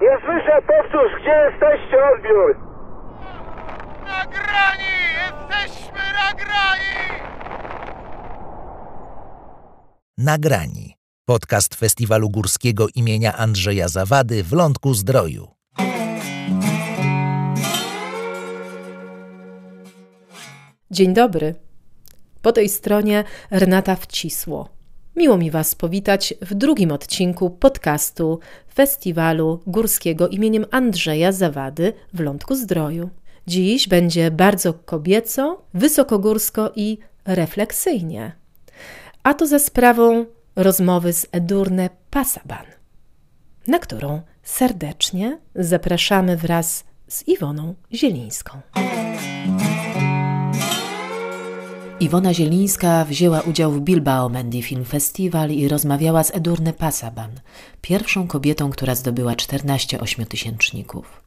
Nie słyszę, powtórz, gdzie jesteście, odbiór? Na grani! Jesteśmy na grani! Nagrani. Podcast Festiwalu Górskiego imienia Andrzeja Zawady w Lądku Zdroju. Dzień dobry. Po tej stronie Renata Wcisło. Miło mi Was powitać w drugim odcinku podcastu Festiwalu Górskiego imieniem Andrzeja Zawady w Lądku Zdroju. Dziś będzie bardzo kobieco, wysokogórsko i refleksyjnie. A to za sprawą rozmowy z Edurne Pasaban, na którą serdecznie zapraszamy wraz z Iwoną Zielińską. Iwona Zielińska wzięła udział w Bilbao Mendy Film Festival i rozmawiała z Edurne Pasaban, pierwszą kobietą, która zdobyła 14 ośmiotysięczników.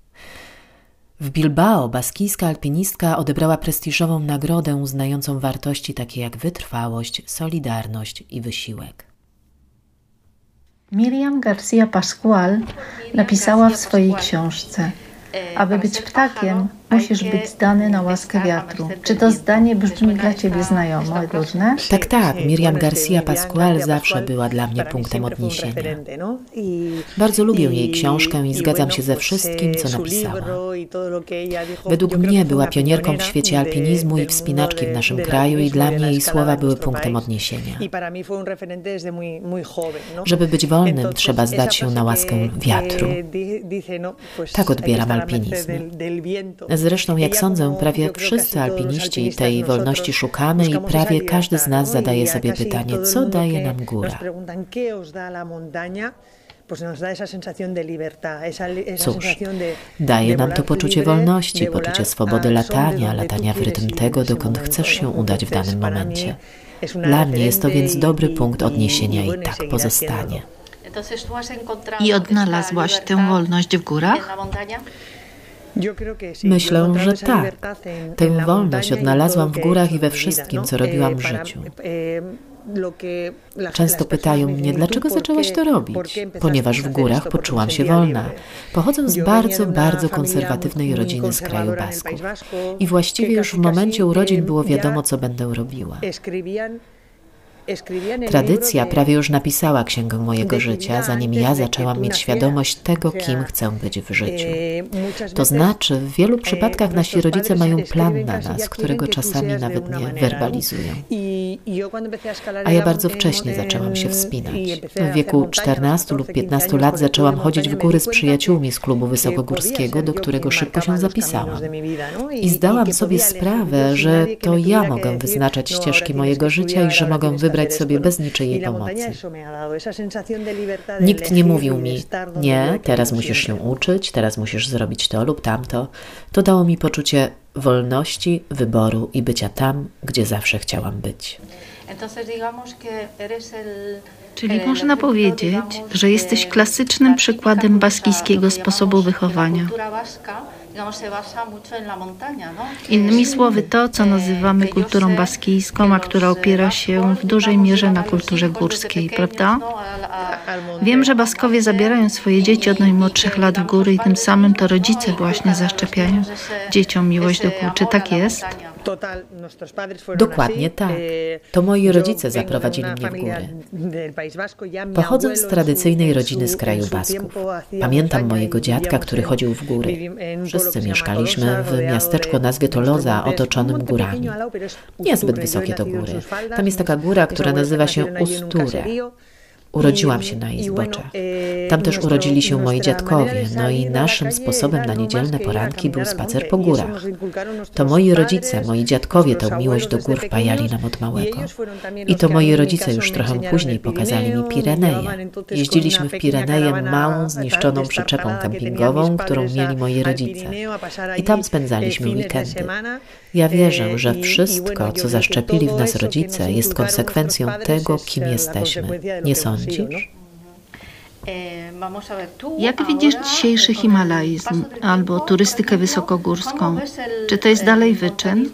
W Bilbao baskijska alpinistka odebrała prestiżową nagrodę uznającą wartości takie jak wytrwałość, solidarność i wysiłek. Miriam Garcia Pascual napisała w swojej książce: Aby być ptakiem, musisz być zdany na łaskę wiatru. Czy to zdanie brzmi dla ciebie znajomo, różne? Tak, tak. Miriam Garcia Pascual zawsze była dla mnie punktem odniesienia. Bardzo lubię jej książkę i zgadzam się ze wszystkim, co napisała. Według mnie była pionierką w świecie alpinizmu i wspinaczki w naszym kraju i dla mnie jej słowa były punktem odniesienia. Żeby być wolnym, trzeba zdać się na łaskę wiatru. Tak odbieram alpinizm. Zresztą, jak sądzę, prawie wszyscy alpiniści tej wolności szukamy i prawie każdy z nas zadaje sobie pytanie, co daje nam góra. Cóż, daje nam to poczucie wolności, poczucie swobody latania, latania w rytm tego, dokąd chcesz się udać w danym momencie. Dla mnie jest to więc dobry punkt odniesienia i tak pozostanie. I odnalazłaś tę wolność w górach? Myślę, że tak. Tę wolność odnalazłam w górach i we wszystkim, co robiłam w życiu. Często pytają mnie, dlaczego zaczęłaś to robić? Ponieważ w górach poczułam się wolna. Pochodzę z bardzo, bardzo konserwatywnej rodziny z kraju Basków. I właściwie już w momencie urodzin było wiadomo, co będę robiła. Tradycja prawie już napisała księgę mojego życia, zanim ja zaczęłam mieć świadomość tego, kim chcę być w życiu. To znaczy, w wielu przypadkach nasi rodzice mają plan na nas, którego czasami nawet nie werbalizują. A ja bardzo wcześnie zaczęłam się wspinać. W wieku 14 lub 15 lat zaczęłam chodzić w góry z przyjaciółmi z klubu wysokogórskiego, do którego szybko się zapisałam. I zdałam sobie sprawę, że to ja mogę wyznaczać ścieżki mojego życia i że mogę wybrać sobie bez niczyjej pomocy. Nikt nie mówił mi, nie, teraz musisz się uczyć, teraz musisz zrobić to lub tamto. To dało mi poczucie wolności, wyboru i bycia tam, gdzie zawsze chciałam być. Czyli można powiedzieć, że jesteś klasycznym przykładem baskijskiego sposobu wychowania. Innymi słowy, to, co nazywamy kulturą baskijską, a która opiera się w dużej mierze na kulturze górskiej, prawda? Wiem, że Baskowie zabierają swoje dzieci od najmłodszych lat w góry i tym samym to rodzice właśnie zaszczepiają dzieciom miłość do gór. Czy tak jest? Dokładnie tak. To moi rodzice zaprowadzili mnie w góry. Pochodzę z tradycyjnej rodziny z kraju Basków. Pamiętam mojego dziadka, który chodził w góry. Wszyscy mieszkaliśmy w miasteczku o nazwie Toloza, otoczonym górami. Niezbyt wysokie to góry. Tam jest taka góra, która nazywa się Usture. Urodziłam się na jej zboczach. Tam też urodzili się moi dziadkowie, no i naszym sposobem na niedzielne poranki był spacer po górach. To moi rodzice, moi dziadkowie tę miłość do gór wpajali nam od małego. I to moi rodzice już trochę później pokazali mi Pireneje. Jeździliśmy w Pireneje małą, zniszczoną przyczepą kempingową, którą mieli moi rodzice. I tam spędzaliśmy weekendy. Ja wierzę, że wszystko, co zaszczepili w nas rodzice, jest konsekwencją tego, kim jesteśmy. Nie sądzisz? Jak widzisz dzisiejszy himalaizm albo turystykę wysokogórską? Czy to jest dalej wyczyn?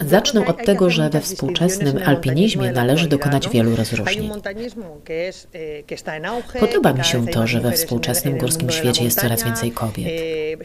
Zacznę od tego, że we współczesnym alpinizmie należy dokonać wielu rozróżnień. eh, Podoba mi się to, że we współczesnym górskim świecie jest coraz więcej kobiet. eh,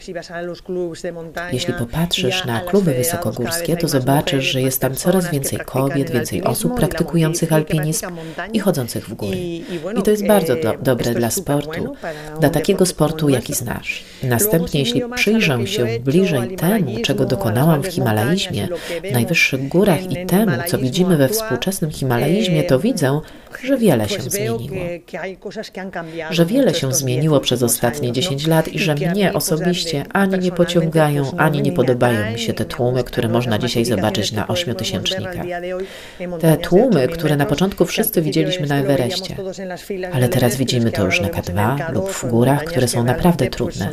Jeśli popatrzysz na kluby wysokogórskie, to zobaczysz, że jest tam coraz więcej kobiet, więcej osób praktykujących alpinizm i chodzących w góry. I to jest bardzo do, dobre dla sportu, dla takiego sportu, jaki znasz. Następnie, jeśli przyjrzę się bliżej temu, czego dokonałam w himalaizmie, w najwyższych górach i temu, co widzimy we współczesnym himalaizmie, to widzę, że wiele się zmieniło. Że wiele się zmieniło przez ostatnie 10 lat i że mnie osobiście ani nie pociągają, ani nie podobają mi się te tłumy, które można dzisiaj zobaczyć na ośmiotysięcznikach. Te tłumy, które na początku wszyscy widzieliśmy na Everestie, ale teraz widzimy to już na K2 lub w górach, które są naprawdę trudne.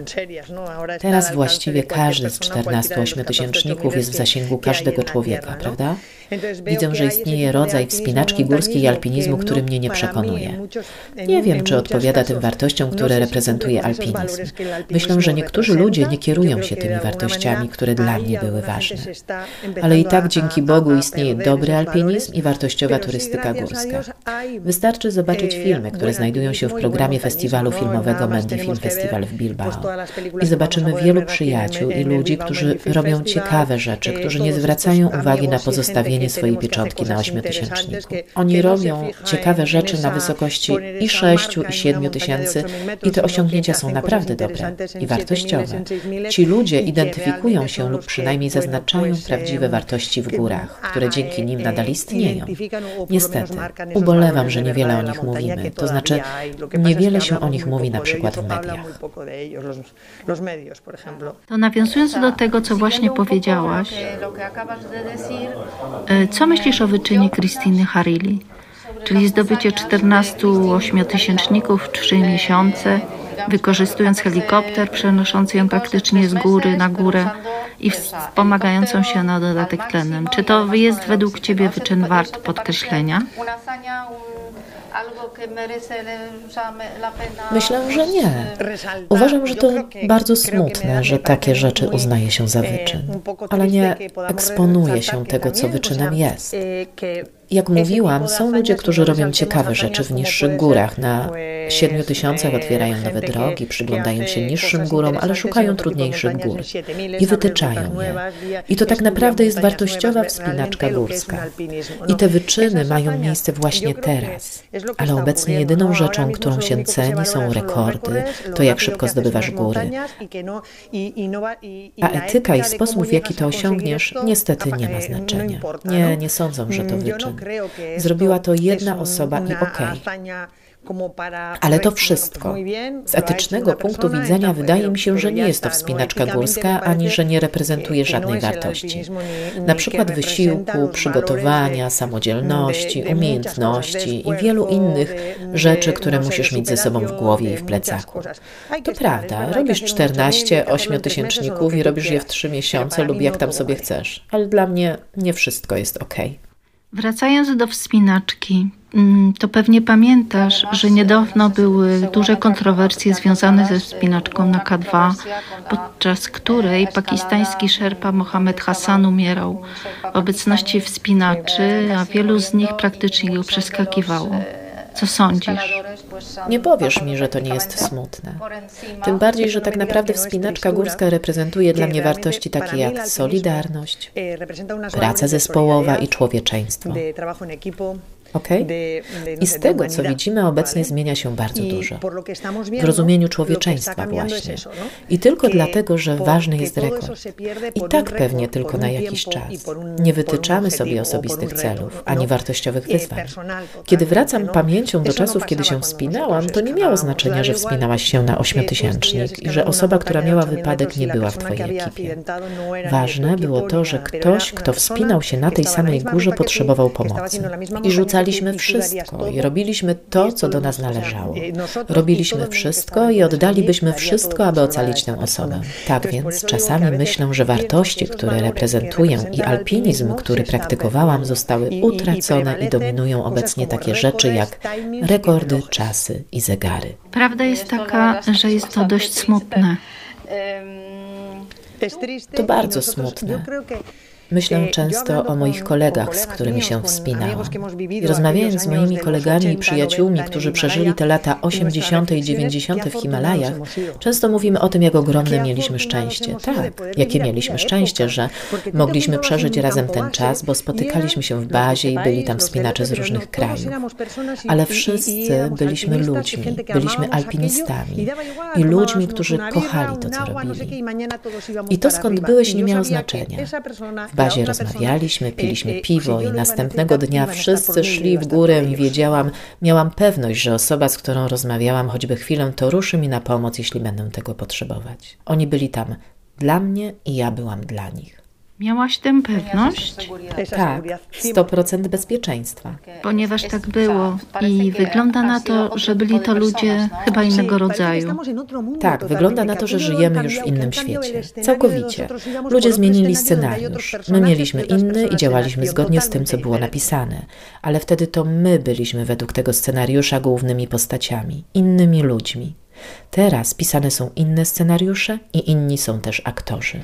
Teraz właściwie każdy z 14 ośmiotysięczników jest w zasięgu każdego człowieka, prawda? Widzę, że istnieje rodzaj wspinaczki górskiej i alpinizmu, który mnie nie przekonuje. Nie wiem, czy odpowiada tym wartościom, które reprezentuje alpinizm. Myślę, że niektórzy ludzie nie kierują się tymi wartościami, które dla mnie były ważne. Ale i tak dzięki Bogu istnieje dobry alpinizm i wartościowa turystyka górska. Wystarczy zobaczyć filmy, które znajdują się w programie festiwalu filmowego Mendy Film Festival w Bilbao. I zobaczymy wielu przyjaciół i ludzi, którzy robią ciekawe rzeczy, którzy nie zwracają uwagi na pozostawienie swojej pieczątki na ośmiotysięczniku. Oni robią ciekawe rzeczy na wysokości i 6 i 7 tysięcy i te osiągnięcia są naprawdę dobre i wartościowe. Ci ludzie identyfikują się lub przynajmniej zaznaczają prawdziwe wartości w górach, które dzięki nim nadal istnieją. Niestety, ubolewam, że niewiele o nich mówimy, to znaczy niewiele się o nich mówi na przykład w mediach. To nawiązując do tego, co właśnie powiedziałaś, e, co myślisz o wyczynie Krystyny Harili? Czyli zdobycie 14 ośmiotysięczników w 3 miesiące, wykorzystując helikopter przenoszący ją praktycznie z góry na górę i wspomagającą się na dodatek tlenem. Czy to jest według Ciebie wyczyn wart podkreślenia? Myślę, że nie. Uważam, że to bardzo smutne, że takie rzeczy uznaje się za wyczyn, ale nie eksponuje się tego, co wyczynem jest. Jak mówiłam, są ludzie, którzy robią ciekawe rzeczy w niższych górach. Na siedmiu tysiącach otwierają nowe drogi, przyglądają się niższym górom, ale szukają trudniejszych gór i wytyczają je. I to tak naprawdę jest wartościowa wspinaczka górska. I te wyczyny mają miejsce właśnie teraz. Ale obecnie jedyną rzeczą, którą się ceni, są rekordy, to jak szybko zdobywasz góry. A etyka i sposób, w jaki to osiągniesz, niestety nie ma znaczenia. Nie, nie sądzą, że to wyczyn. Zrobiła to jedna osoba i okej. Ale to wszystko. Z etycznego punktu widzenia wydaje mi się, że nie jest to wspinaczka górska, ani że nie reprezentuje żadnej wartości. Na przykład wysiłku, przygotowania, samodzielności, umiejętności i wielu innych rzeczy, które musisz mieć ze sobą w głowie i w plecaku. To prawda, robisz 14 ośmiotysięczników i robisz je w 3 miesiące lub jak tam sobie chcesz, ale dla mnie nie wszystko jest ok. Wracając do wspinaczki, mm, to pewnie pamiętasz, że niedawno były duże kontrowersje związane ze wspinaczką na K2, podczas której pakistański szerpa Mohamed Hassan umierał w obecności wspinaczy, a wielu z nich praktycznie go przeskakiwało. Co sądzisz? Nie powiesz mi, że to nie jest smutne. Tym bardziej, że tak naprawdę wspinaczka górska reprezentuje dla mnie wartości takie jak solidarność, praca zespołowa i człowieczeństwo. Okay? I z tego, co widzimy obecnie, zmienia się bardzo dużo. W rozumieniu człowieczeństwa właśnie. I tylko dlatego, że ważny jest rekord. I tak pewnie tylko na jakiś czas. Nie wytyczamy sobie osobistych celów, ani wartościowych wyzwań. Kiedy wracam pamięcią do czasów, kiedy się wspinałam, to nie miało znaczenia, że wspinałaś się na ośmiotysięcznik i że osoba, która miała wypadek, nie była w Twojej ekipie. Ważne było to, że ktoś, kto wspinał się na tej samej górze, potrzebował pomocy. I rzucał Rzucaliśmy wszystko i robiliśmy to, co do nas należało. Robiliśmy wszystko i oddalibyśmy wszystko, aby ocalić tę osobę. Tak więc czasami myślę, że wartości, które reprezentuję i alpinizm, który praktykowałam, zostały utracone i dominują obecnie takie rzeczy jak rekordy, czasy i zegary. Prawda jest taka, że jest to dość smutne. To bardzo smutne. Myślę często o moich kolegach, z którymi się wspinałam. I rozmawiając z moimi kolegami i przyjaciółmi, którzy przeżyli te lata 80. i 90. w Himalajach, często mówimy o tym, jak ogromne mieliśmy szczęście. Tak, jakie mieliśmy szczęście, że mogliśmy przeżyć razem ten czas, bo spotykaliśmy się w bazie i byli tam wspinacze z różnych krajów. Ale wszyscy byliśmy ludźmi, byliśmy alpinistami i ludźmi, którzy kochali to, co robili. I to, skąd byłeś, nie miało znaczenia bazie rozmawialiśmy, piliśmy piwo i następnego dnia wszyscy szli w górę i wiedziałam, miałam pewność, że osoba, z którą rozmawiałam choćby chwilę, to ruszy mi na pomoc, jeśli będę tego potrzebować. Oni byli tam dla mnie i ja byłam dla nich. Miałaś tę pewność? Tak, 100% bezpieczeństwa. Ponieważ tak było i wygląda na to, że byli to ludzie chyba innego rodzaju. Tak, wygląda na to, że żyjemy już w innym świecie. Całkowicie. Ludzie zmienili scenariusz. My mieliśmy inny i działaliśmy zgodnie z tym, co było napisane. Ale wtedy to my byliśmy według tego scenariusza głównymi postaciami, innymi ludźmi. Teraz pisane są inne scenariusze i inni są też aktorzy.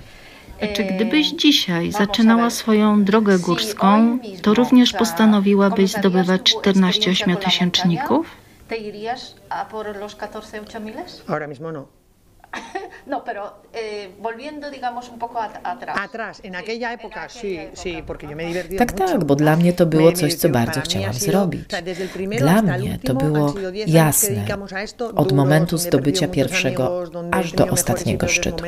Czy gdybyś dzisiaj zaczynała swoją drogę górską, to również postanowiłabyś zdobywać 14 ośmiotysięczników? Ahora mismo no. No, pero eh, volviendo, digamos, un poco atrás. Atrás, en aquella época, sí, sí, porque yo me divertí Tak, tak, bo dla mnie to było coś, co bardzo chciałam zrobić. Dla mnie to było jasne od momentu zdobycia pierwszego aż do ostatniego szczytu.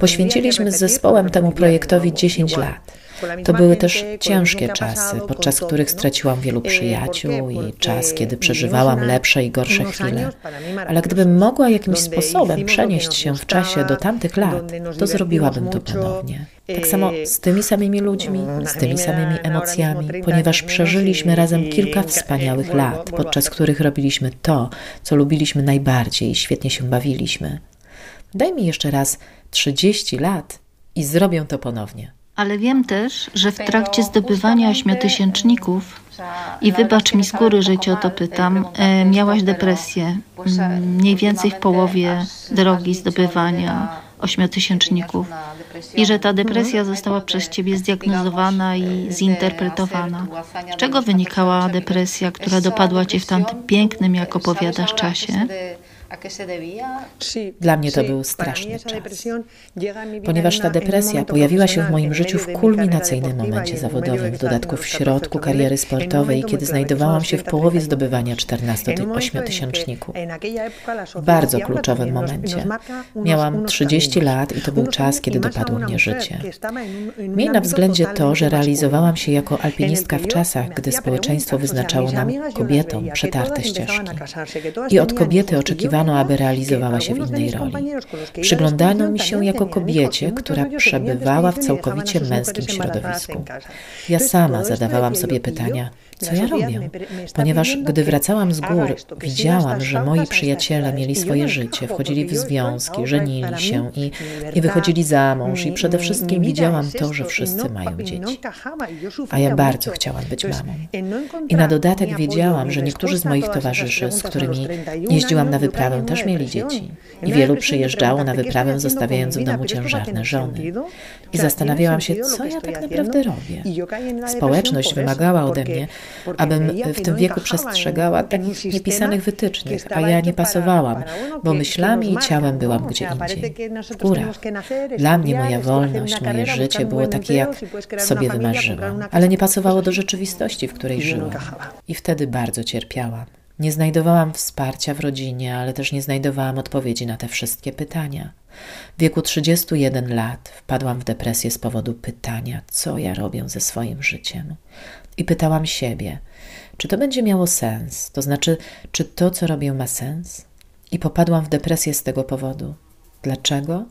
Poświęciliśmy z zespołem temu projektowi 10 lat. To były też ciężkie czasy, podczas których straciłam wielu przyjaciół i czas, kiedy przeżywałam lepsze i gorsze chwile. Ale gdybym mogła jakimś sposobem przenieść się w czasie do tamtych lat, to zrobiłabym to ponownie. Tak samo z tymi samymi ludźmi, z tymi samymi emocjami, ponieważ przeżyliśmy razem kilka wspaniałych lat, podczas których robiliśmy to, co lubiliśmy najbardziej i świetnie się bawiliśmy. Daj mi jeszcze raz 30 lat i zrobię to ponownie. Ale wiem też, że w trakcie zdobywania ośmiotysięczników, i wybacz mi z góry, że cię o to pytam, e, miałaś depresję, mniej więcej w połowie drogi zdobywania ośmiotysięczników i że ta depresja została przez ciebie zdiagnozowana i zinterpretowana. Z czego wynikała depresja, która dopadła cię w tamtym pięknym, jak opowiadasz, czasie? Dla mnie to był straszny czas, ponieważ ta depresja pojawiła się w moim życiu w kulminacyjnym momencie zawodowym, w dodatku w środku kariery sportowej, kiedy znajdowałam się w połowie zdobywania 14-8 tysięczników. W bardzo kluczowym momencie. Miałam 30 lat i to był czas, kiedy dopadło mnie życie. Miej na względzie to, że realizowałam się jako alpinistka w czasach, gdy społeczeństwo wyznaczało nam, kobietom, przetarte ścieżki. I od kobiety oczekiwano aby realizowała się w innej roli. Przyglądano mi się jako kobiecie, która przebywała w całkowicie męskim środowisku. Ja sama zadawałam sobie pytania, co ja robię? Ponieważ gdy wracałam z gór, widziałam, że moi przyjaciele mieli swoje życie, wchodzili w związki, żenili się i, i wychodzili za mąż i przede wszystkim widziałam to, że wszyscy mają dzieci. A ja bardzo chciałam być mamą. I na dodatek wiedziałam, że niektórzy z moich towarzyszy, z którymi jeździłam na wyprawę, też mieli dzieci. I wielu przyjeżdżało na wyprawę, zostawiając w domu ciężarne żony. I zastanawiałam się, co ja tak naprawdę robię. Społeczność wymagała ode mnie, abym w tym wieku przestrzegała takich niepisanych wytycznych, a ja nie pasowałam, bo myślami i ciałem byłam gdzie indziej, w górach. Dla mnie moja wolność, moje życie było takie, jak sobie wymarzyłam, ale nie pasowało do rzeczywistości, w której żyłam. I wtedy bardzo cierpiałam. Nie znajdowałam wsparcia w rodzinie, ale też nie znajdowałam odpowiedzi na te wszystkie pytania. W wieku 31 lat wpadłam w depresję z powodu pytania, co ja robię ze swoim życiem. I pytałam siebie, czy to będzie miało sens, to znaczy, czy to, co robię, ma sens? I popadłam w depresję z tego powodu. Dlaczego?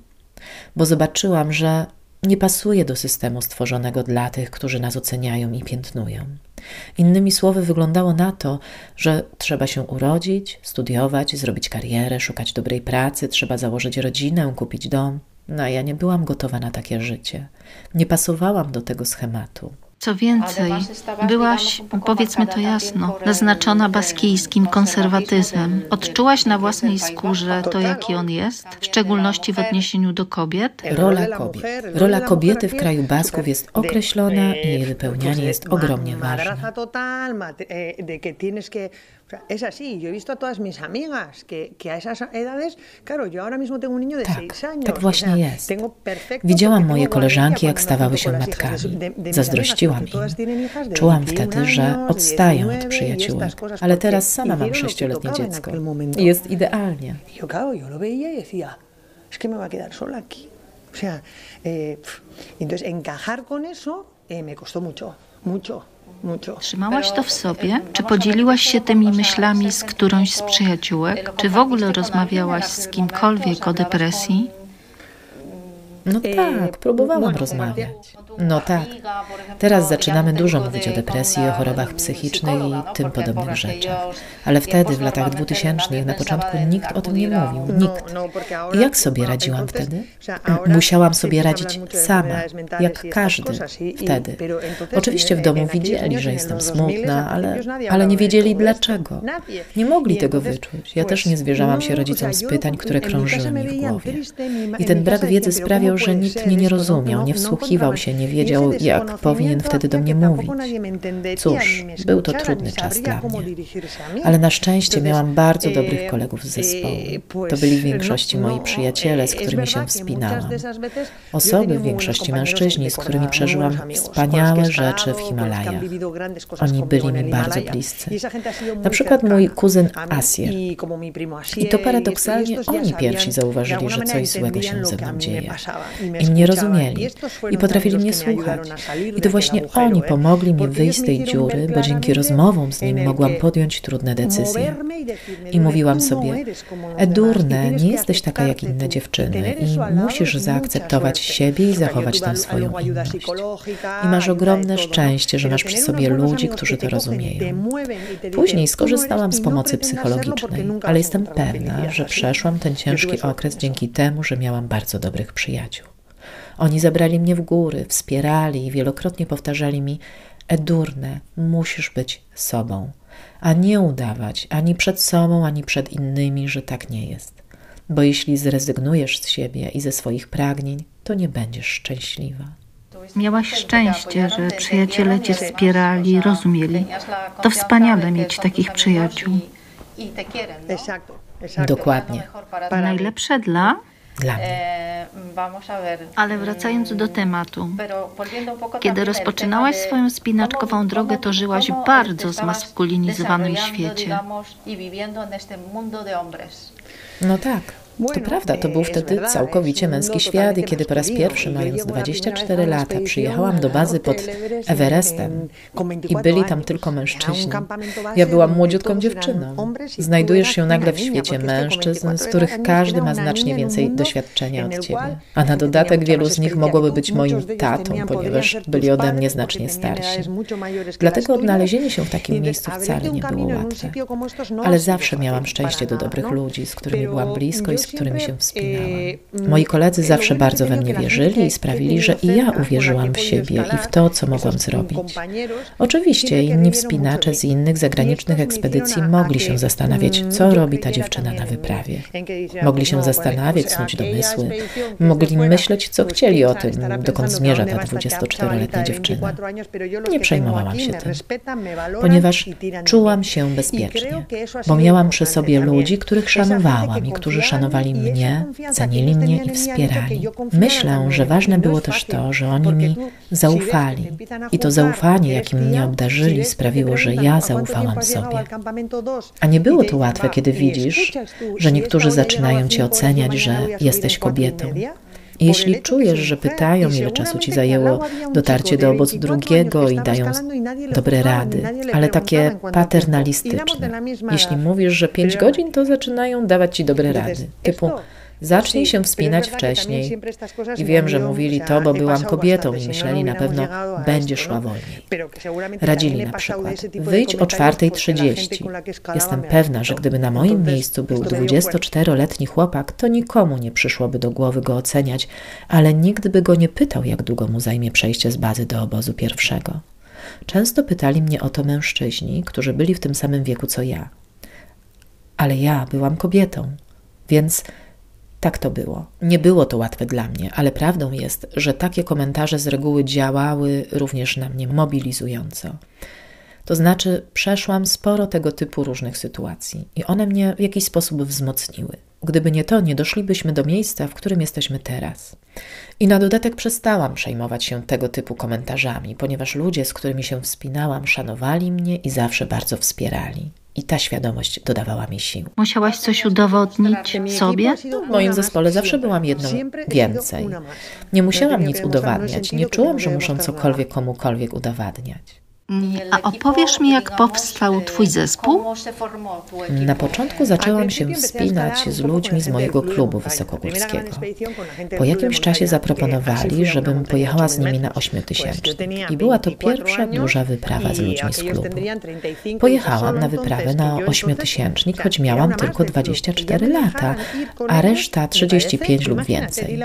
Bo zobaczyłam, że nie pasuje do systemu stworzonego dla tych, którzy nas oceniają i piętnują. Innymi słowy, wyglądało na to, że trzeba się urodzić, studiować, zrobić karierę, szukać dobrej pracy, trzeba założyć rodzinę, kupić dom. No, ja nie byłam gotowa na takie życie. Nie pasowałam do tego schematu. Co więcej, byłaś, powiedzmy to jasno, naznaczona baskijskim konserwatyzmem. Odczułaś na własnej skórze to, jaki on jest, w szczególności w odniesieniu do kobiet? Rola kobiet. Rola kobiety w kraju Basków jest określona i jej wypełnianie jest ogromnie ważne. Es así, yo he visto a todas mis amigas que, que a esas edades, claro, yo ahora mismo tengo un niño de tak, 6 años. Tak właśnie jest. Widziałam moje koleżanki, jak stawały się matkami. Zazdrościłam im. Czułam wtedy, że odstaję od przyjaciółek. Ale teraz sama mam sześcioletnie dziecko. I jest idealnie. Yo, claro, yo lo veía y decía, es que me va a quedar sola aquí. O sea, eh, entonces encajar con eso eh, me costó mucho, mucho. Trzymałaś to w sobie? Czy podzieliłaś się tymi myślami z którąś z przyjaciółek? Czy w ogóle rozmawiałaś z kimkolwiek o depresji? No tak, próbowałam rozmawiać. No tak. Teraz zaczynamy dużo mówić o depresji, o chorobach psychicznych i tym podobnych rzeczach. Ale wtedy, w latach dwutysięcznych, na początku nikt o tym nie mówił. Nikt. I jak sobie radziłam wtedy? Musiałam sobie radzić sama, jak każdy wtedy. Oczywiście w domu widzieli, że jestem smutna, ale, ale nie wiedzieli dlaczego. Nie mogli tego wyczuć. Ja też nie zwierzałam się rodzicom z pytań, które krążyły mi w głowie. I ten brak wiedzy sprawiał, że nikt mnie nie rozumiał, nie wsłuchiwał się, nie wiedział, jak powinien wtedy do mnie mówić. Cóż, był to trudny czas dla mnie. Ale na szczęście miałam bardzo dobrych kolegów z zespołu. To byli w większości moi przyjaciele, z którymi się wspinałam. Osoby, w większości mężczyźni, z którymi przeżyłam wspaniałe rzeczy w Himalajach. Oni byli mi bardzo bliscy. Na przykład mój kuzyn Asier. I to paradoksalnie oni pierwsi zauważyli, że coś złego się ze mną dzieje. I mnie rozumieli. I potrafili mnie słuchać. I to właśnie oni pomogli mi wyjść z tej dziury, bo dzięki rozmowom z nim mogłam podjąć trudne decyzje. I mówiłam sobie, Edurne, nie jesteś taka jak inne dziewczyny i musisz zaakceptować siebie i zachować tę swoją inność. I masz ogromne szczęście, że masz przy sobie ludzi, którzy to rozumieją. Później skorzystałam z pomocy psychologicznej, ale jestem pewna, że przeszłam ten ciężki okres dzięki temu, że miałam bardzo dobrych przyjaciół. Oni zabrali mnie w góry, wspierali i wielokrotnie powtarzali mi: Edurne, musisz być sobą, a nie udawać ani przed sobą, ani przed innymi, że tak nie jest. Bo jeśli zrezygnujesz z siebie i ze swoich pragnień, to nie będziesz szczęśliwa. Miałaś szczęście, że przyjaciele cię wspierali, rozumieli. To wspaniale mieć takich przyjaciół. Dokładnie. Najlepsze dla dla mnie. Ale wracając do tematu, kiedy rozpoczynałaś swoją spinaczkową drogę, to żyłaś w bardzo zmaskulinizowanym świecie. No tak. To prawda, to był wtedy całkowicie męski świat i kiedy po raz pierwszy, mając 24 lata, przyjechałam do bazy pod Everestem i byli tam tylko mężczyźni. Ja byłam młodziutką dziewczyną. Znajdujesz się nagle w świecie mężczyzn, z których każdy ma znacznie więcej doświadczenia od ciebie. A na dodatek wielu z nich mogłoby być moim tatą, ponieważ byli ode mnie znacznie starsi. Dlatego odnalezienie się w takim miejscu wcale nie było łatwe. Ale zawsze miałam szczęście do dobrych ludzi, z którymi byłam blisko i z którymi się wspinałam. Moi koledzy zawsze bardzo we mnie wierzyli i sprawili, że i ja uwierzyłam w siebie i w to, co mogłam zrobić. Oczywiście inni wspinacze z innych zagranicznych ekspedycji mogli się zastanawiać, co robi ta dziewczyna na wyprawie. Mogli się zastanawiać, snuć domysły, mogli myśleć, co chcieli o tym, dokąd zmierza ta 24-letnia dziewczyna. Nie przejmowałam się tym, ponieważ czułam się bezpiecznie, bo miałam przy sobie ludzi, których szanowałam i którzy szanowali szanowali mnie, cenili mnie i wspierali. Myślę, że ważne było też to, że oni mi zaufali. I to zaufanie, jakim mnie obdarzyli, sprawiło, że ja zaufałam sobie. A nie było to łatwe, kiedy widzisz, że niektórzy zaczynają cię oceniać, że jesteś kobietą. Jeśli czujesz, że pytają, ile czasu ci zajęło dotarcie do obozu drugiego i dają dobre rady, ale takie paternalistyczne. Jeśli mówisz, że pięć godzin, to zaczynają dawać ci dobre rady. Typu, Zacznij się wspinać wcześniej. I wiem, że mówili to, bo byłam kobietą i myśleli na pewno, będzie szła wolniej. Radzili na przykład, wyjdź o 4.30. Jestem pewna, że gdyby na moim miejscu był 24-letni chłopak, to nikomu nie przyszłoby do głowy go oceniać, ale nikt by go nie pytał, jak długo mu zajmie przejście z bazy do obozu pierwszego. często pytali mnie o to mężczyźni, którzy byli w tym samym wieku co ja. Ale ja byłam kobietą, więc tak to było. Nie było to łatwe dla mnie, ale prawdą jest, że takie komentarze z reguły działały również na mnie mobilizująco. To znaczy, przeszłam sporo tego typu różnych sytuacji i one mnie w jakiś sposób wzmocniły. Gdyby nie to, nie doszlibyśmy do miejsca, w którym jesteśmy teraz. I na dodatek przestałam przejmować się tego typu komentarzami, ponieważ ludzie, z którymi się wspinałam, szanowali mnie i zawsze bardzo wspierali. I ta świadomość dodawała mi sił. Musiałaś coś udowodnić sobie? W moim zespole zawsze byłam jedną więcej. Nie musiałam nic udowadniać. Nie czułam, że muszę cokolwiek komukolwiek udowadniać. A opowiesz mi, jak powstał Twój zespół? Na początku zaczęłam się wspinać z ludźmi z mojego klubu wysokogórskiego. Po jakimś czasie zaproponowali, żebym pojechała z nimi na ośmiotysięcznik i była to pierwsza duża wyprawa z ludźmi z klubu. Pojechałam na wyprawę na ośmiotysięcznik, choć miałam tylko 24 lata, a reszta 35 lub więcej.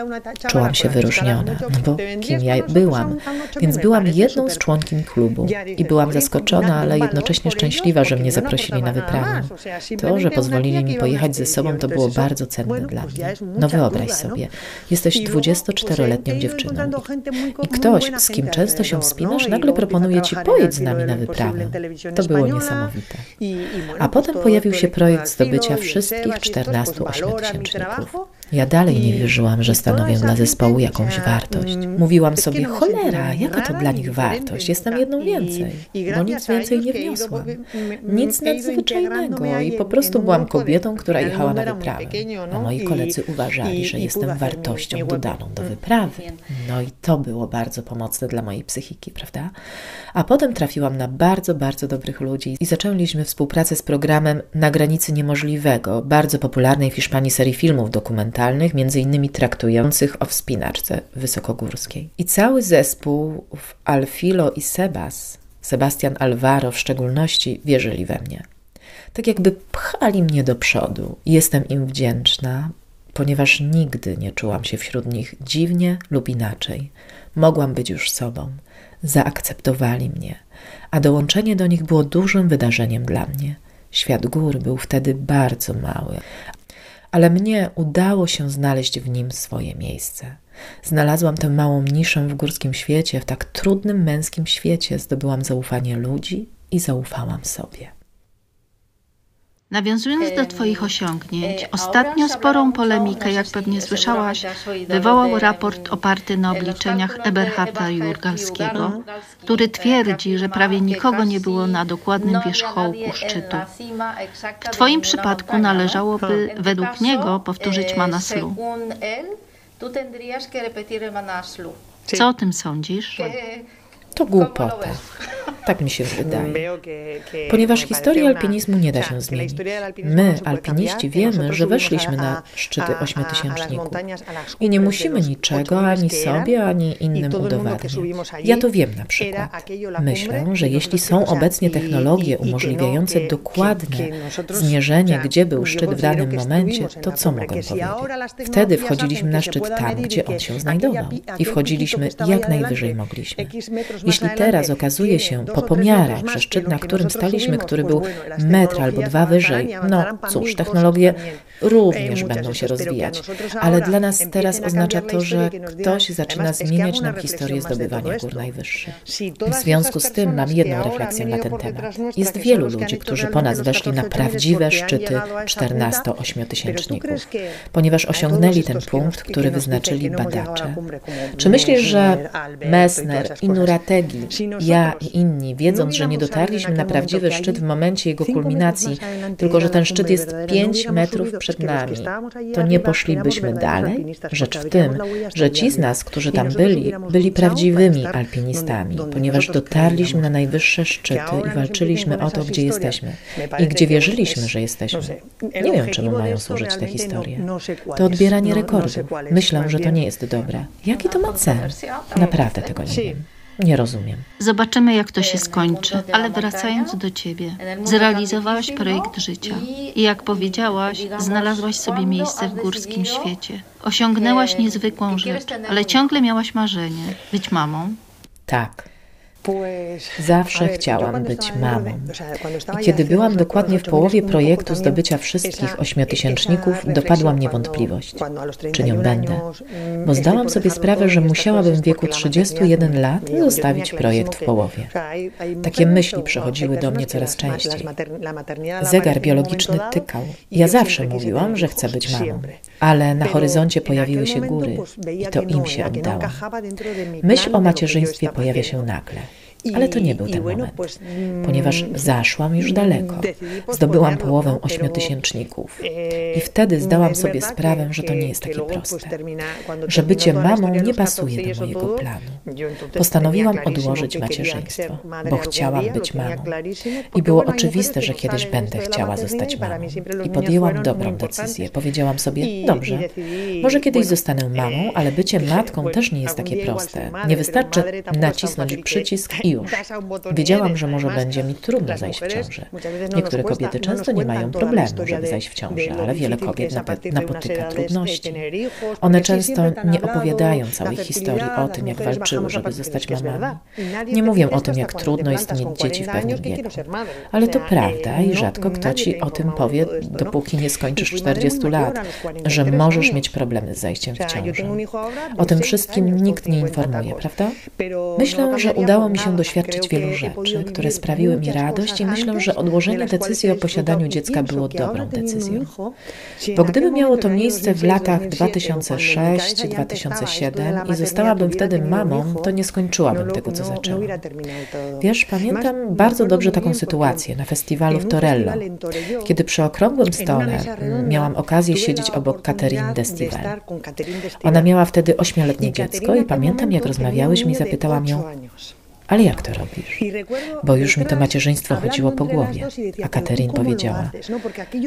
Czułam się wyróżniona, no bo kim ja byłam, więc byłam jedną z członkiem klubu i byłam zaskoczona, ale jednocześnie szczęśliwa, że mnie zaprosili na wyprawę. To, że pozwolili mi pojechać ze sobą, to było bardzo cenne dla mnie. No wyobraź sobie, jesteś 24-letnią dziewczyną i ktoś, z kim często się wspinasz, nagle proponuje ci pojedź z nami na wyprawę. To było niesamowite. A potem pojawił się projekt zdobycia wszystkich 14 ośmiotysięczników. Ja dalej nie wierzyłam, że stanowię dla zespołu jakąś wartość. Mówiłam sobie, cholera, jaka to dla nich wartość? Jestem jedną więcej, bo nic więcej nie wniosłam. Nic nadzwyczajnego i po prostu byłam kobietą, która jechała na wyprawę. A moi koledzy uważali, że jestem wartością dodaną do wyprawy. No i to było bardzo pomocne dla mojej psychiki, prawda? A potem trafiłam na bardzo, bardzo dobrych ludzi i zaczęliśmy współpracę z programem Na granicy niemożliwego, bardzo popularnej w Hiszpanii serii filmów dokumentalnych, między innymi traktujących o wspinaczce wysokogórskiej. I cały zespół w Alfilo i Sebas, Sebastian Alvaro w szczególności, wierzyli we mnie. Tak jakby pchali mnie do przodu. Jestem im wdzięczna, ponieważ nigdy nie czułam się wśród nich dziwnie lub inaczej. Mogłam być już sobą zaakceptowali mnie, a dołączenie do nich było dużym wydarzeniem dla mnie. Świat gór był wtedy bardzo mały, ale mnie udało się znaleźć w nim swoje miejsce. Znalazłam tę małą niszę w górskim świecie, w tak trudnym męskim świecie zdobyłam zaufanie ludzi i zaufałam sobie. Nawiązując do Twoich osiągnięć, ostatnio sporą polemikę, jak pewnie słyszałaś, wywołał raport oparty na obliczeniach Eberharda Jurgalskiego, który twierdzi, że prawie nikogo nie było na dokładnym wierzchołku szczytu. W Twoim przypadku należałoby według niego powtórzyć Manaslu. Co o tym sądzisz? To głupota. Tak mi się wydaje. Ponieważ historii alpinizmu nie da się zmienić. My, alpiniści, wiemy, że weszliśmy na szczyty ośmiotysięczników i nie musimy niczego ani sobie, ani innym udowadniać. Ja to wiem na przykład. Myślę, że jeśli są obecnie technologie umożliwiające dokładne zmierzenie, gdzie był szczyt w danym momencie, to co mogę powiedzieć? Wtedy wchodziliśmy na szczyt tam, gdzie on się znajdował i wchodziliśmy jak najwyżej mogliśmy. Jeśli teraz okazuje się po pomiarach, że szczyt, na którym staliśmy, który był metr albo dwa wyżej, no cóż, technologie również będą się rozwijać, ale dla nas teraz oznacza to, że ktoś zaczyna zmieniać nam historię zdobywania gór najwyższych. W związku z tym mam jedną refleksję na ten temat. Jest wielu ludzi, którzy po nas weszli na prawdziwe szczyty 14-8 tysięczników, ponieważ osiągnęli ten punkt, który wyznaczyli badacze. Czy myślisz, że Messner i Nurategi, ja i inni, wiedząc, że nie dotarliśmy na prawdziwy szczyt w momencie jego kulminacji, tylko że ten szczyt jest 5 metrów przed nami, to nie poszlibyśmy dalej? Rzecz w tym, że ci z nas, którzy tam byli, byli prawdziwymi alpinistami, ponieważ dotarliśmy na najwyższe szczyty i walczyliśmy o to, gdzie jesteśmy i gdzie wierzyliśmy, że jesteśmy. Nie wiem, czemu mają służyć te historie. To odbieranie rekordów. Myślę, że to nie jest dobre. Jaki to ma cel? Naprawdę tego nie wiem. Nie rozumiem. Zobaczymy, jak to się skończy, ale wracając do ciebie. Zrealizowałaś projekt życia i jak powiedziałaś, znalazłaś sobie miejsce w górskim świecie. Osiągnęłaś niezwykłą rzecz, ale ciągle miałaś marzenie być mamą. Tak. Zawsze chciałam być mamą. I kiedy byłam dokładnie w połowie projektu zdobycia wszystkich ośmiotysięczników, dopadła mnie wątpliwość, czy nią będę. Bo zdałam sobie sprawę, że musiałabym w wieku 31 lat zostawić projekt w połowie. Takie myśli przychodziły do mnie coraz częściej. Zegar biologiczny tykał. Ja zawsze mówiłam, że chcę być mamą, ale na horyzoncie pojawiły się góry i to im się oddało. Myśl o macierzyństwie pojawia się nagle. Ale to nie był ten moment, ponieważ zaszłam już daleko. Zdobyłam połowę ośmiotysięczników. I wtedy zdałam sobie sprawę, że to nie jest takie proste. Że bycie mamą nie pasuje do mojego planu. Postanowiłam odłożyć macierzyństwo, bo chciałam być mamą. I było oczywiste, że kiedyś będę chciała zostać mamą. I podjęłam dobrą decyzję. Powiedziałam sobie, dobrze, może kiedyś zostanę mamą, ale bycie matką też nie jest takie proste. Nie wystarczy nacisnąć przycisk i już. Wiedziałam, że może będzie mi trudno zajść w ciążę. Niektóre kobiety często nie mają problemu, żeby zajść w ciążę, ale wiele kobiet napotyka trudności. One często nie opowiadają całej historii o tym, jak walczyły, żeby zostać mamami. Nie mówią o tym, jak trudno jest mieć dzieci w pewnym wieku. Ale to prawda i rzadko kto ci o tym powie, dopóki nie skończysz 40 lat, że możesz mieć problemy z zajściem w ciążę. O tym wszystkim nikt nie informuje, prawda? Myślę, że udało mi się doświadczyć wielu rzeczy, które sprawiły mi radość i myślę, że odłożenie decyzji o posiadaniu dziecka było dobrą decyzją. Bo gdyby miało to miejsce w latach 2006-2007 i zostałabym wtedy mamą, to nie skończyłabym tego, co zaczęłam. Wiesz, pamiętam bardzo dobrze taką sytuację na festiwalu w Torello, kiedy przy okrągłym stole miałam okazję siedzieć obok Catherine Destival. Ona miała wtedy ośmioletnie dziecko i pamiętam, jak rozmawiałyśmy i zapytałam ją, ale jak to robisz? Bo już mi to macierzyństwo chodziło po głowie. A Katerin powiedziała,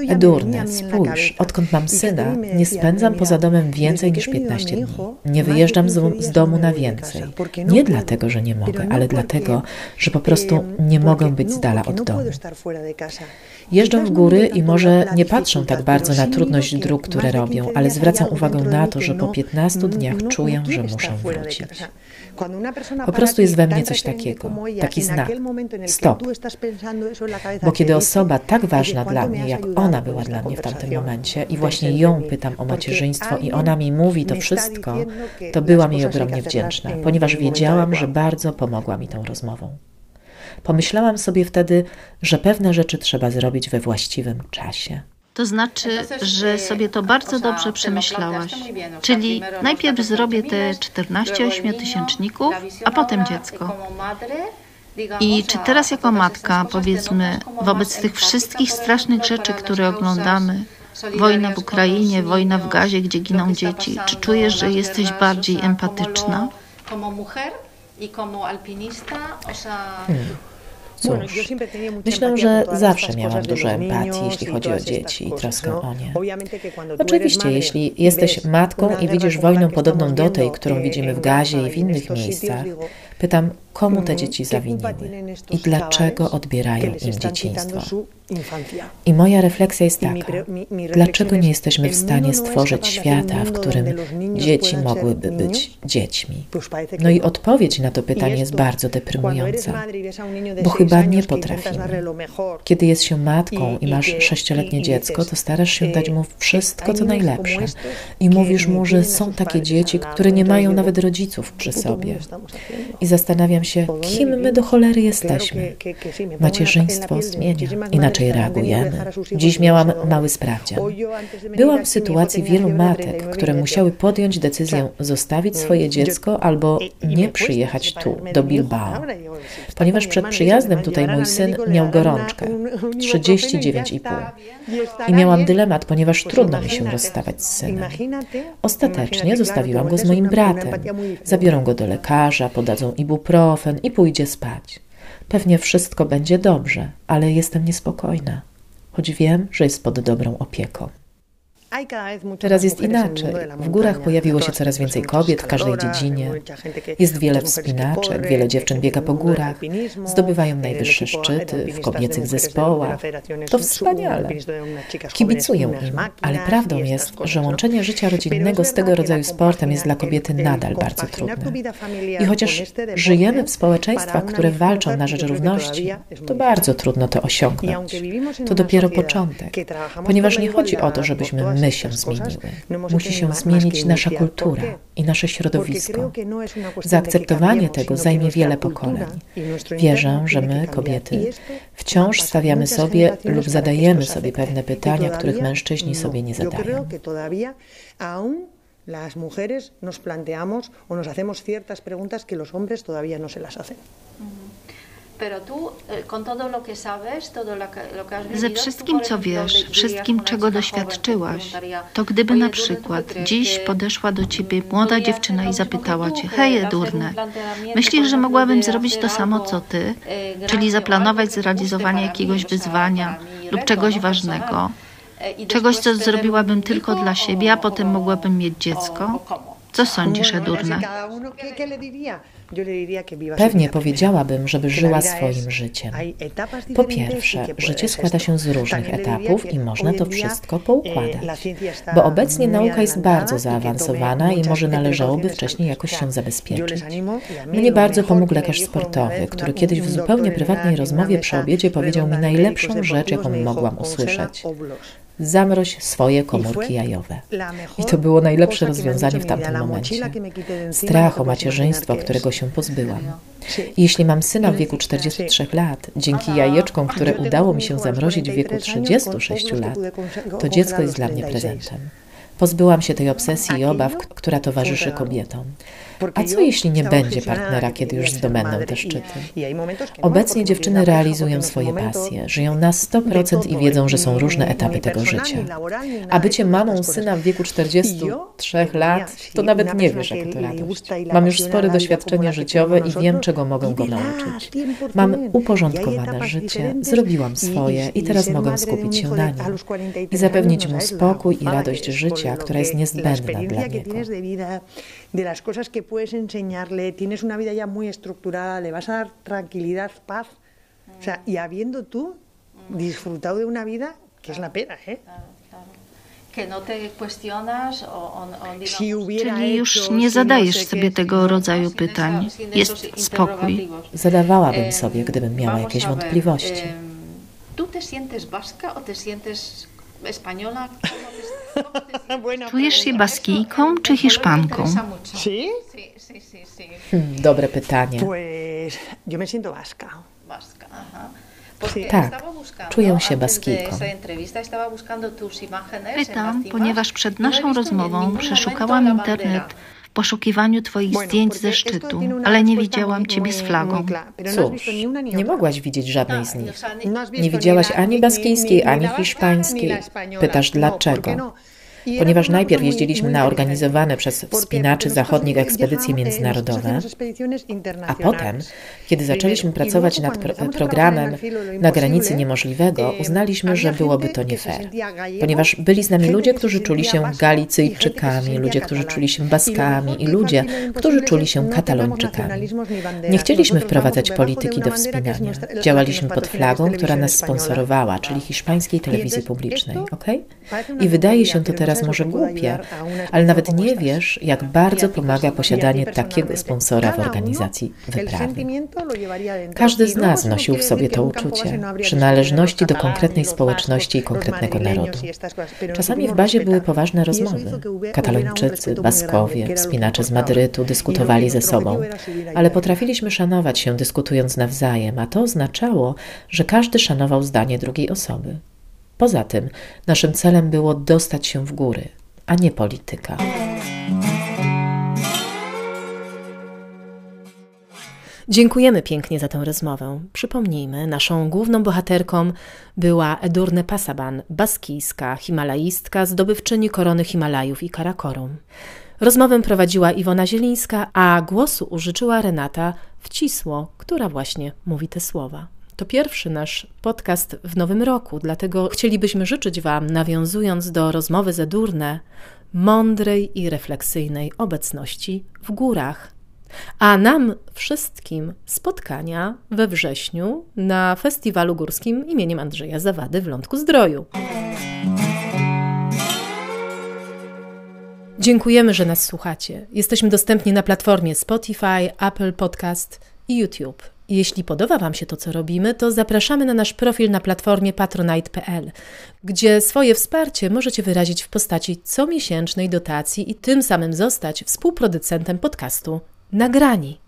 Edurne, spójrz, odkąd mam syna, nie spędzam poza domem więcej niż 15 dni. Nie wyjeżdżam z, z domu na więcej. Nie dlatego, że nie mogę, ale dlatego, że po prostu nie mogę być z dala od domu. Jeżdżą w góry i może nie patrzą tak bardzo na trudność dróg, które robią, ale zwracam uwagę na to, że po 15 dniach czuję, że muszę wrócić. Po prostu jest we mnie coś takiego, taki znak. Stop. Bo kiedy osoba tak ważna dla mnie, jak ona była dla mnie w tamtym momencie i właśnie ją pytam o macierzyństwo i ona mi mówi to wszystko, to byłam jej ogromnie wdzięczna, ponieważ wiedziałam, że bardzo pomogła mi tą rozmową. Pomyślałam sobie wtedy, że pewne rzeczy trzeba zrobić we właściwym czasie. To znaczy, że sobie to bardzo dobrze przemyślałaś. Czyli najpierw zrobię te 14 ośmiotysięczników, a potem dziecko. I czy teraz jako matka, powiedzmy, wobec tych wszystkich strasznych rzeczy, które oglądamy, wojna w Ukrainie, wojna w Gazie, gdzie giną dzieci, czy czujesz, że jesteś bardziej empatyczna? Hmm. Cóż, myślę, że zawsze miałam dużo empatii, jeśli chodzi o dzieci i troskę o nie. Oczywiście, jeśli jesteś matką i widzisz wojnę podobną do tej, którą widzimy w Gazie i w innych miejscach, pytam, komu te dzieci zawiniły i dlaczego odbierają im dzieciństwo. I moja refleksja jest taka, dlaczego nie jesteśmy w stanie stworzyć świata, w którym dzieci mogłyby być dziećmi? No i odpowiedź na to pytanie jest bardzo deprymująca, bo chyba nie potrafimy. Kiedy jest się matką i masz sześcioletnie dziecko, to starasz się dać mu wszystko, co najlepsze. i mówisz mu, że są takie dzieci, które nie mają nawet rodziców przy sobie. I zastanawiam się, kim my do cholery jesteśmy. Macierzyństwo zmienia, inaczej reagujemy. Dziś miałam mały sprawdzian. Byłam w sytuacji wielu matek, które musiały podjąć decyzję zostawić swoje dziecko albo nie przyjechać tu, do Bilbao. Ponieważ przed przyjazdem tutaj mój syn miał gorączkę 39,5 i miałam dylemat, ponieważ trudno mi się rozstawać z synem. Ostatecznie zostawiłam go z moim bratem. Zabiorą go do lekarza, podadzą ibuprofen i pójdzie spać. Pewnie wszystko będzie dobrze, ale jestem niespokojna, choć wiem, że jest pod dobrą opieką. Teraz jest inaczej. W górach pojawiło się coraz więcej kobiet w każdej dziedzinie. Jest wiele wspinaczek, wiele dziewczyn biega po górach, zdobywają najwyższe szczyty w kobiecych zespołach. To wspaniale. Kibicuję im, ale prawdą jest, że łączenie życia rodzinnego z tego rodzaju sportem jest dla kobiety nadal bardzo trudne. I chociaż żyjemy w społeczeństwach, które walczą na rzecz równości, to bardzo trudno to osiągnąć. To dopiero początek, ponieważ nie chodzi o to, żebyśmy my się zmieniły. Musi się zmienić nasza kultura i nasze środowisko. Zaakceptowanie tego zajmie wiele pokoleń. Wierzę, że my, kobiety, wciąż stawiamy sobie lub zadajemy sobie pewne pytania, których mężczyźni sobie nie zadają. las mujeres nos planteamos o nos hacemos ciertas preguntas que los hombres todavía no se las hacen. Ze wszystkim, co wiesz, wszystkim, czego doświadczyłaś, to gdyby na przykład dziś podeszła do ciebie młoda dziewczyna i zapytała cię, hej Edurne, myślisz, że mogłabym zrobić to samo, co ty, eh, czyli zaplanować zrealizowanie jakiegoś wyzwania lub czegoś ważnego, eh, czegoś, co zrobiłabym tylko dla siebie, a potem mogłabym mieć dziecko? Co sądzisz, Edurne? Pewnie powiedziałabym, żeby żyła swoim życiem. Po pierwsze, życie składa się z różnych etapów i można to wszystko eh, poukładać. Bo obecnie nauka jest bardzo zaawansowana i może należałoby wcześniej jakoś się zabezpieczyć. Mnie bardzo pomógł lekarz sportowy, który kiedyś w zupełnie prywatnej rozmowie przy obiedzie powiedział mi najlepszą rzecz, jaką mogłam usłyszeć zamroź swoje komórki jajowe. I to było najlepsze rozwiązanie w tamtym momencie. Strach o macierzyństwo, którego się pozbyłam. Jeśli mam syna w wieku 43 lat, dzięki jajeczkom, które udało mi się zamrozić w wieku 36 lat, to dziecko jest dla mnie prezentem. Pozbyłam się tej obsesji i obaw, która towarzyszy kobietom. A co jeśli nie będzie partnera, kiedy już zdobędą te szczyty? Obecnie dziewczyny realizują swoje pasje, żyją na 100% i wiedzą, że są różne etapy tego życia. A bycie mamą syna w wieku 43 lat, to nawet nie wiesz, jak to radość. Mam już spore doświadczenie życiowe i wiem, czego mogę go nauczyć. Mam uporządkowane życie, zrobiłam swoje i teraz mogę skupić się na nim i zapewnić mu spokój i radość życia, która jest niezbędna dla niego. De las cosas que puedes enseñarle, tienes una vida ya muy estructurada, le vas a dar tranquilidad, paz. O sea, y habiendo tú disfrutado de una vida que es la pena, ¿eh? Que no te cuestionas o, o, Czyli już nie zadajesz sobie tego rodzaju pytań. Jest spokój. Zadawałabym sobie, gdybym miała jakieś wątpliwości. ¿Tú te sientes vasca o te sientes española? Czujesz się baskijką czy hiszpanką? Hmm, dobre pytanie. Tak, czuję się baskijką. Pytam, ponieważ przed naszą rozmową przeszukałam internet poszukiwaniu Twoich zdjęć ze szczytu, ale nie widziałam Ciebie z flagą. Cóż, nie mogłaś widzieć żadnej z nich. Nie widziałaś ani baskijskiej, ani hiszpańskiej. Pytasz dlaczego? Ponieważ najpierw jeździliśmy na organizowane przez wspinaczy zachodnich ekspedycje międzynarodowe, a potem, kiedy zaczęliśmy pracować nad pro programem na granicy niemożliwego, uznaliśmy, że byłoby to nie fair, ponieważ byli z nami ludzie, którzy czuli się Galicyjczykami, ludzie, którzy czuli się Baskami i ludzie, którzy czuli się Katalończykami. Nie chcieliśmy wprowadzać polityki do wspinania. Działaliśmy pod flagą, która nas sponsorowała, czyli hiszpańskiej telewizji publicznej, ok? I wydaje się to teraz teraz może głupie, ale nawet nie wiesz, jak bardzo pomaga posiadanie takiego sponsora w organizacji wyprawy. Każdy z nas nosił w sobie to uczucie przynależności do konkretnej społeczności i konkretnego narodu. Czasami w bazie były poważne rozmowy. Katalończycy, Baskowie, wspinacze z Madrytu dyskutowali ze sobą, ale potrafiliśmy szanować się dyskutując nawzajem, a to oznaczało, że każdy szanował zdanie drugiej osoby. Poza tym naszym celem było dostać się w góry, a nie polityka. Dziękujemy pięknie za tę rozmowę. Przypomnijmy, naszą główną bohaterką była Edurne Pasaban, baskijska himalaistka, zdobywczyni korony Himalajów i Karakorum. Rozmowę prowadziła Iwona Zielińska, a głosu użyczyła Renata Wcisło, która właśnie mówi te słowa. To pierwszy nasz podcast w nowym roku, dlatego chcielibyśmy życzyć Wam, nawiązując do rozmowy Zedurne, mądrej i refleksyjnej obecności w górach. A nam wszystkim spotkania we wrześniu na Festiwalu Górskim imieniem Andrzeja Zawady w Lądku Zdroju. Dziękujemy, że nas słuchacie. Jesteśmy dostępni na platformie Spotify, Apple Podcast i YouTube. Jeśli podoba Wam się to, co robimy, to zapraszamy na nasz profil na platformie patronite.pl, gdzie swoje wsparcie możecie wyrazić w postaci comiesięcznej dotacji i tym samym zostać współproducentem podcastu Nagrani.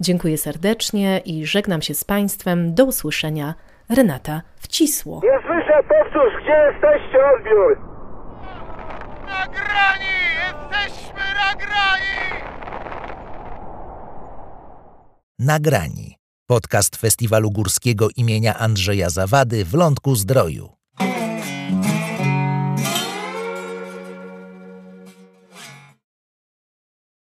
Dziękuję serdecznie i żegnam się z Państwem. Do usłyszenia. Renata Wcisło. Nie słyszę, powtórz, gdzie jesteście, odbiór? Nagrani! Jesteśmy nagrani! Nagrani. Podcast Festiwalu Górskiego imienia Andrzeja Zawady w Lądku Zdroju.